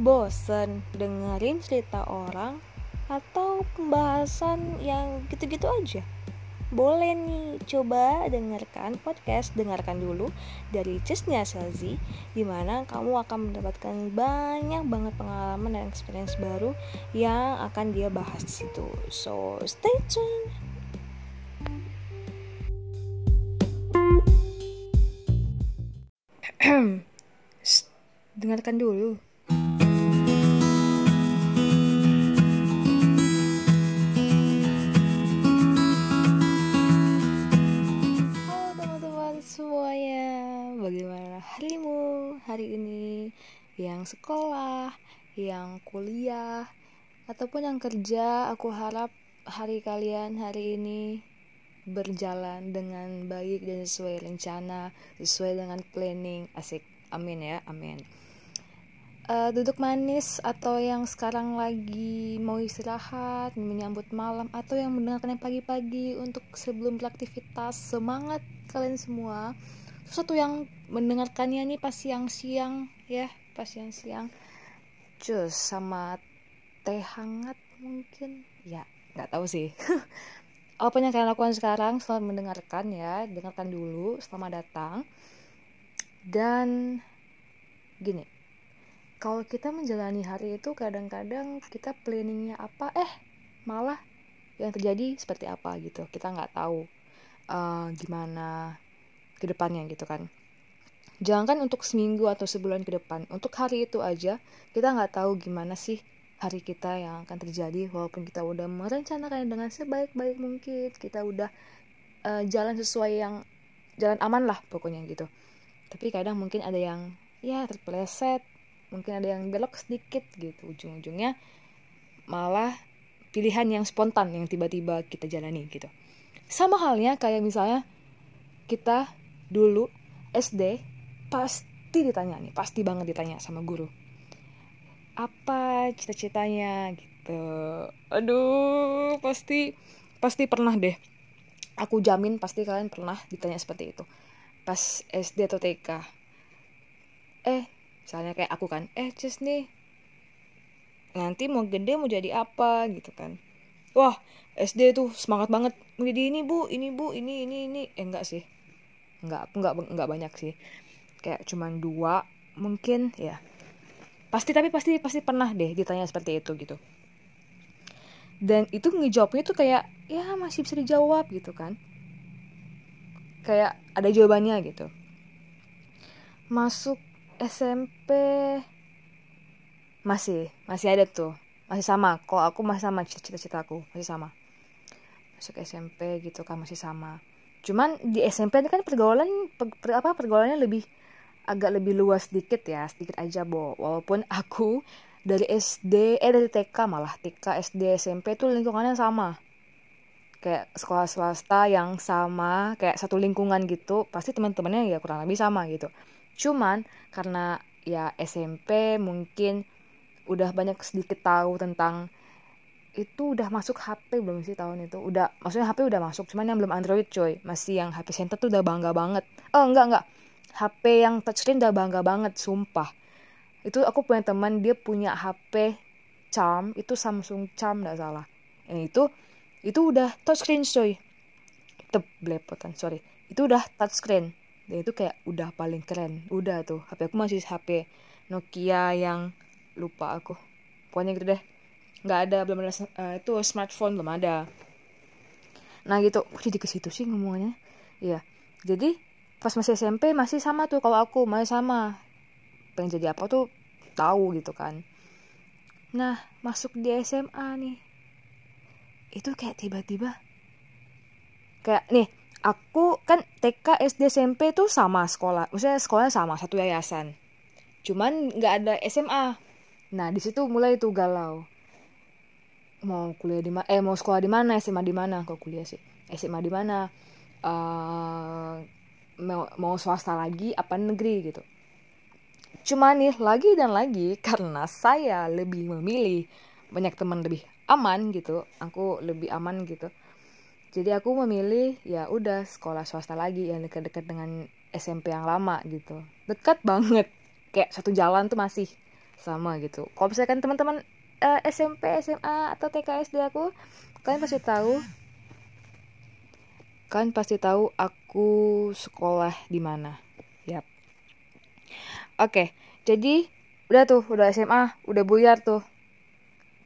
Bosen dengerin cerita orang atau pembahasan yang gitu-gitu aja? Boleh nih, coba dengarkan podcast Dengarkan dulu dari Cisnya Selzi Di mana kamu akan mendapatkan banyak banget pengalaman dan experience baru Yang akan dia bahas di situ. So, stay tuned. Dengarkan dulu hari ini, yang sekolah, yang kuliah, ataupun yang kerja, aku harap hari kalian hari ini berjalan dengan baik dan sesuai rencana, sesuai dengan planning. Asik. Amin ya, amin. Uh, duduk manis atau yang sekarang lagi mau istirahat, menyambut malam atau yang mendengarkan pagi-pagi untuk sebelum beraktivitas. Semangat kalian semua satu yang mendengarkannya nih pas siang-siang ya pas siang-siang. Cus sama teh hangat mungkin? Ya nggak tahu sih. Apa yang kalian lakukan sekarang selamat mendengarkan ya? Dengarkan dulu selamat datang. Dan gini kalau kita menjalani hari itu kadang-kadang kita planningnya apa eh malah yang terjadi seperti apa gitu. Kita nggak tahu uh, gimana ke depannya gitu kan. Jangan untuk seminggu atau sebulan ke depan untuk hari itu aja kita nggak tahu gimana sih hari kita yang akan terjadi walaupun kita udah merencanakan dengan sebaik-baik mungkin kita udah uh, jalan sesuai yang jalan aman lah pokoknya gitu. Tapi kadang mungkin ada yang ya terpeleset mungkin ada yang belok sedikit gitu. Ujung-ujungnya malah pilihan yang spontan yang tiba-tiba kita jalani gitu. Sama halnya kayak misalnya kita dulu SD pasti ditanya nih pasti banget ditanya sama guru. Apa cita-citanya gitu? Aduh pasti pasti pernah deh. Aku jamin pasti kalian pernah ditanya seperti itu. Pas SD atau TK eh misalnya kayak aku kan eh Cis nih nanti mau gede mau jadi apa? gitu kan. Wah SD tuh semangat banget. Mau jadi ini bu ini bu ini ini ini. Eh enggak sih nggak nggak nggak banyak sih. Kayak cuman dua mungkin ya. Pasti tapi pasti pasti pernah deh ditanya seperti itu gitu. Dan itu ngejawabnya tuh kayak ya masih bisa dijawab gitu kan. Kayak ada jawabannya gitu. Masuk SMP masih masih ada tuh. Masih sama. Kalau aku masih sama cita-citaku masih sama. Masuk SMP gitu kan masih sama cuman di SMP kan pergaulan per, per, apa pergaulannya lebih agak lebih luas sedikit ya sedikit aja bo. Walaupun aku dari SD eh dari TK malah TK SD SMP tuh lingkungannya sama. Kayak sekolah swasta yang sama kayak satu lingkungan gitu pasti teman-temannya ya kurang lebih sama gitu. Cuman karena ya SMP mungkin udah banyak sedikit tahu tentang itu udah masuk HP belum sih tahun itu? Udah maksudnya HP udah masuk cuman yang belum Android coy. Masih yang HP center tuh udah bangga banget. Oh enggak enggak. HP yang touchscreen udah bangga banget sumpah. Itu aku punya teman dia punya HP Charm itu Samsung Charm nggak salah. Ini itu itu udah touchscreen coy. Tep belepotan sorry. Itu udah touchscreen. Dan itu kayak udah paling keren. Udah tuh HP aku masih HP Nokia yang lupa aku. Pokoknya gitu deh nggak ada belum ada uh, itu smartphone belum ada. Nah gitu. Kok jadi ke situ sih ngomongnya iya. Jadi pas masih SMP masih sama tuh kalau aku masih sama. Pengen jadi apa tuh tahu gitu kan. Nah masuk di SMA nih. Itu kayak tiba-tiba kayak nih aku kan TK SD SMP tuh sama sekolah. Maksudnya sekolahnya sama satu yayasan. Cuman nggak ada SMA nah di situ mulai tuh galau mau kuliah di mana eh mau sekolah di mana? SMA di mana? Kok kuliah sih. SMA di mana? Uh, mau mau swasta lagi apa negeri gitu. Cuma nih lagi dan lagi karena saya lebih memilih banyak teman lebih aman gitu. Aku lebih aman gitu. Jadi aku memilih ya udah sekolah swasta lagi yang dekat-dekat dengan SMP yang lama gitu. Dekat banget. Kayak satu jalan tuh masih sama gitu. Kalau misalkan teman-teman uh, eh, SMP SMA atau TK SD aku kalian pasti tahu. Kalian pasti tahu aku sekolah di mana. Yap. Oke okay, jadi udah tuh udah SMA udah buyar tuh.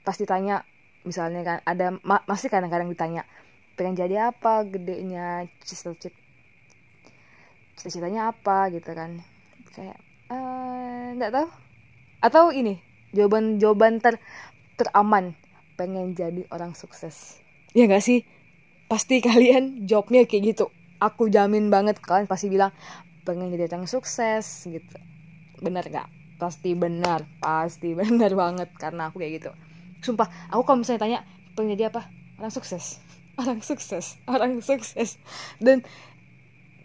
Pasti tanya misalnya kan ada ma masih kadang-kadang ditanya pengen jadi apa gedenya? Cita-cita cita-citanya apa gitu kan? Kayak eh, nggak uh, tahu. Atau ini jawaban jawaban ter teraman. Pengen jadi orang sukses. Ya gak sih? Pasti kalian jawabnya kayak gitu. Aku jamin banget kalian pasti bilang pengen jadi orang sukses gitu. Bener gak pasti benar pasti benar banget karena aku kayak gitu. Sumpah aku kalau misalnya tanya pengen jadi apa? Orang sukses. Orang sukses orang sukses. Dan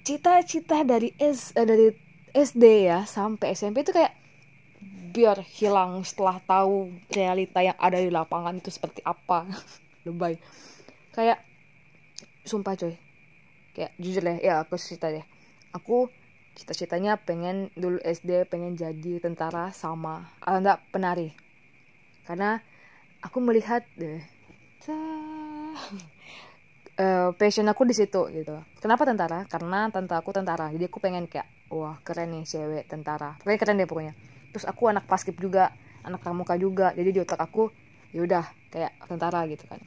cita-cita dari S eh, dari SD ya sampai SMP itu kayak biar hilang setelah tahu realita yang ada di lapangan itu seperti apa. Lebay. Kayak sumpah coy. Kayak jujur deh ya aku cerita deh. Aku cita-citanya pengen dulu SD pengen jadi tentara sama ah, enggak penari. Karena aku melihat deh uh, passion aku di situ gitu. Kenapa tentara? Karena tante aku tentara. Jadi aku pengen kayak wah keren nih cewek tentara. Pokoknya keren deh pokoknya terus aku anak paskip juga anak pramuka juga. Jadi di otak aku ya udah kayak tentara gitu kan.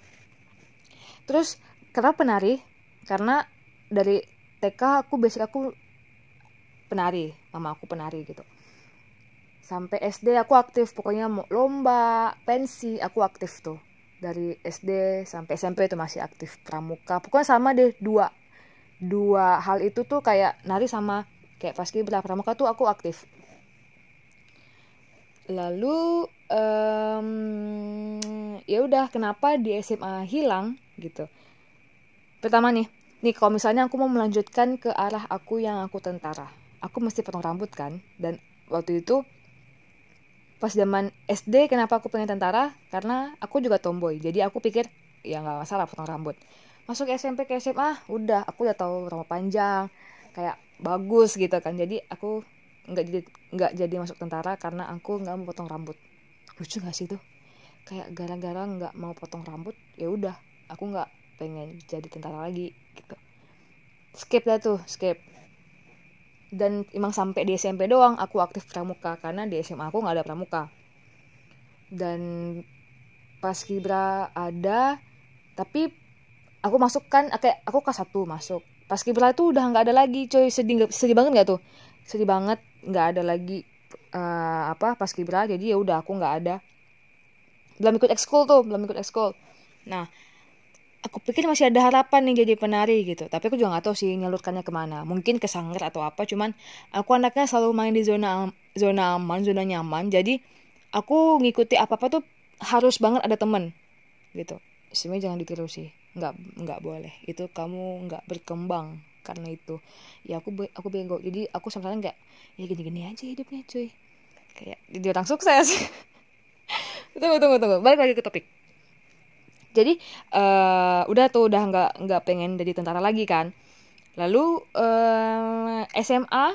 Terus kenapa penari? Karena dari TK aku basic aku penari mama aku penari gitu. Sampai SD aku aktif pokoknya mau lomba pensi aku aktif tuh. Dari SD sampai SMP itu masih aktif pramuka. Pokoknya sama deh dua. Dua hal itu tuh kayak nari sama kayak paskibra pramuka tuh aku aktif lalu um, ya udah kenapa di SMA hilang gitu. Pertama nih nih kalau misalnya aku mau melanjutkan ke arah aku yang aku tentara. Aku mesti potong rambut kan? Dan waktu itu pas zaman SD kenapa aku pengen tentara? Karena aku juga tomboy. Jadi aku pikir ya nggak masalah potong rambut. Masuk SMP ke SMA udah aku udah tahu rambut panjang kayak bagus gitu kan. Jadi aku nggak jadi nggak jadi masuk tentara karena aku nggak mau potong rambut. Lucu gak sih tuh kayak gara-gara nggak mau potong rambut ya udah aku nggak pengen jadi tentara lagi gitu. Skip dah tuh skip. Dan emang sampai di SMP doang aku aktif pramuka karena di SMA aku nggak ada pramuka. Dan pas kibra ada tapi aku masuk kan kayak aku kelas satu masuk. Pas kibra itu udah nggak ada lagi coy. Sedih sedih banget nggak tuh sedih banget nggak ada lagi uh, apa pas kibra. Jadi ya udah aku nggak ada. Belum ikut ekskul tuh belum ikut ekskul. Nah aku pikir masih ada harapan nih jadi penari gitu. Tapi aku juga nggak tahu sih nyalurkannya ke mana. Mungkin ke sanggar atau apa cuman aku anaknya selalu main di zona zona aman zona nyaman. Jadi aku ngikuti apa apa tuh harus banget ada temen gitu. Sebenarnya jangan ditiru sih. Nggak nggak boleh. Itu kamu nggak berkembang karena itu. Ya aku aku bego jadi aku sebenarnya nggak ya gini-gini aja hidupnya cuy. Kayak jadi orang sukses. Tunggu tunggu tunggu. Balik lagi ke topik. Jadi uh, udah tuh udah nggak nggak pengen jadi tentara lagi kan. Lalu uh, eh, SMA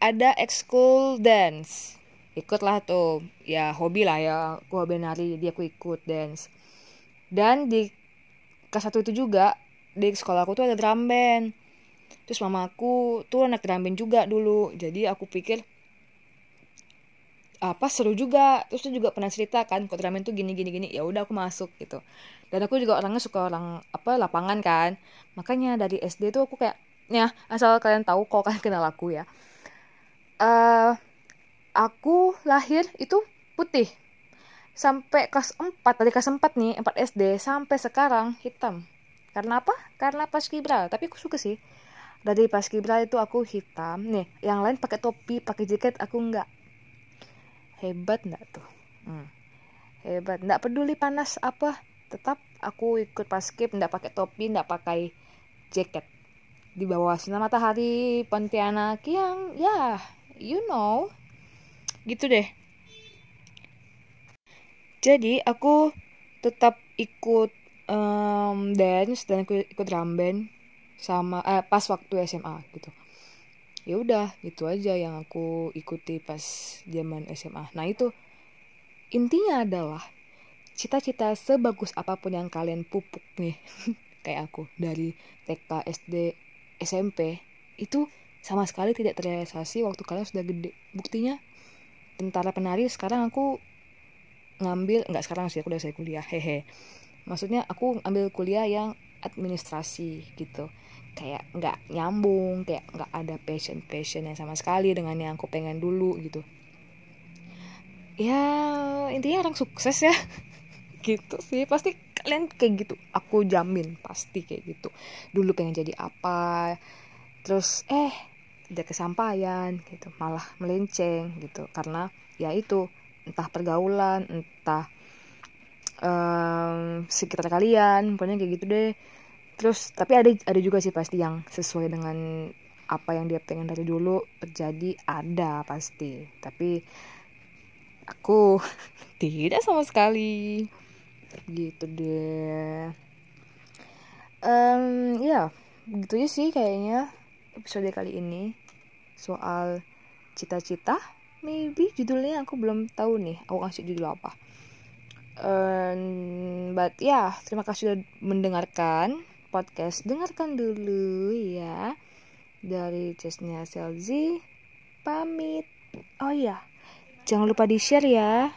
ada ekskul dance. Ikutlah tuh. Ya hobi lah ya. Aku hobi nari jadi aku ikut dance. Dan di kelas satu itu juga di sekolah aku tuh ada drum band terus mamaku tuh anak drum juga dulu. Jadi aku pikir apa seru juga. Terus dia juga pernah cerita kan kok ramen tuh gini gini gini. Ya udah aku masuk gitu. Dan aku juga orangnya suka orang apa lapangan kan. Makanya dari SD tuh aku kayak ya asal kalian tahu kok kalian kenal aku ya. Uh, aku lahir itu putih. Sampai kelas 4 tadi kelas 4 nih 4 SD sampai sekarang hitam. Karena apa? Karena pas kibra. Tapi aku suka sih dari pas kibra itu aku hitam. Nih yang lain pakai topi pakai jaket aku enggak. Hebat nggak tuh? Hmm. hebat. Nggak peduli panas apa tetap aku ikut paskip nggak pakai topi nggak pakai jaket. Di bawah sinar matahari Pontianak yang ya you know. Gitu deh. Jadi aku tetap ikut um, dance dan ikut, ikut drum band sama eh, pas waktu SMA gitu. Ya udah itu aja yang aku ikuti pas zaman SMA nah itu intinya adalah cita-cita sebagus apa pun yang kalian pupuk nih kayak aku dari TK SD SMP itu sama sekali tidak terrealisasi waktu kalian sudah gede. Buktinya tentara penari sekarang aku ngambil nggak sekarang sih aku udah saya kuliah hehe. Maksudnya aku ambil kuliah yang administrasi gitu kayak nggak nyambung kayak nggak ada passion passion yang sama sekali dengan yang aku pengen dulu gitu. Ya intinya orang sukses ya. Gitu sih. Pasti kalian kayak gitu. Aku jamin pasti kayak gitu. Dulu pengen jadi apa terus eh tidak kesampaian gitu. Malah melenceng gitu. Karena ya itu entah pergaulan entah um, sekitar kalian pokoknya kayak gitu deh terus tapi ada ada juga sih pasti yang sesuai dengan apa yang dia pengen dari dulu terjadi ada pasti. Tapi aku tidak sama sekali. Gitu deh. Um, ya gitu aja sih kayaknya episode kali ini soal cita-cita. Maybe judulnya aku belum tahu nih aku kasih judul apa. Um, but ya yeah, terima kasih sudah mendengarkan podcast. Dengarkan dulu ya dari Chesnya Selzi pamit. Oh iya jangan lupa di share ya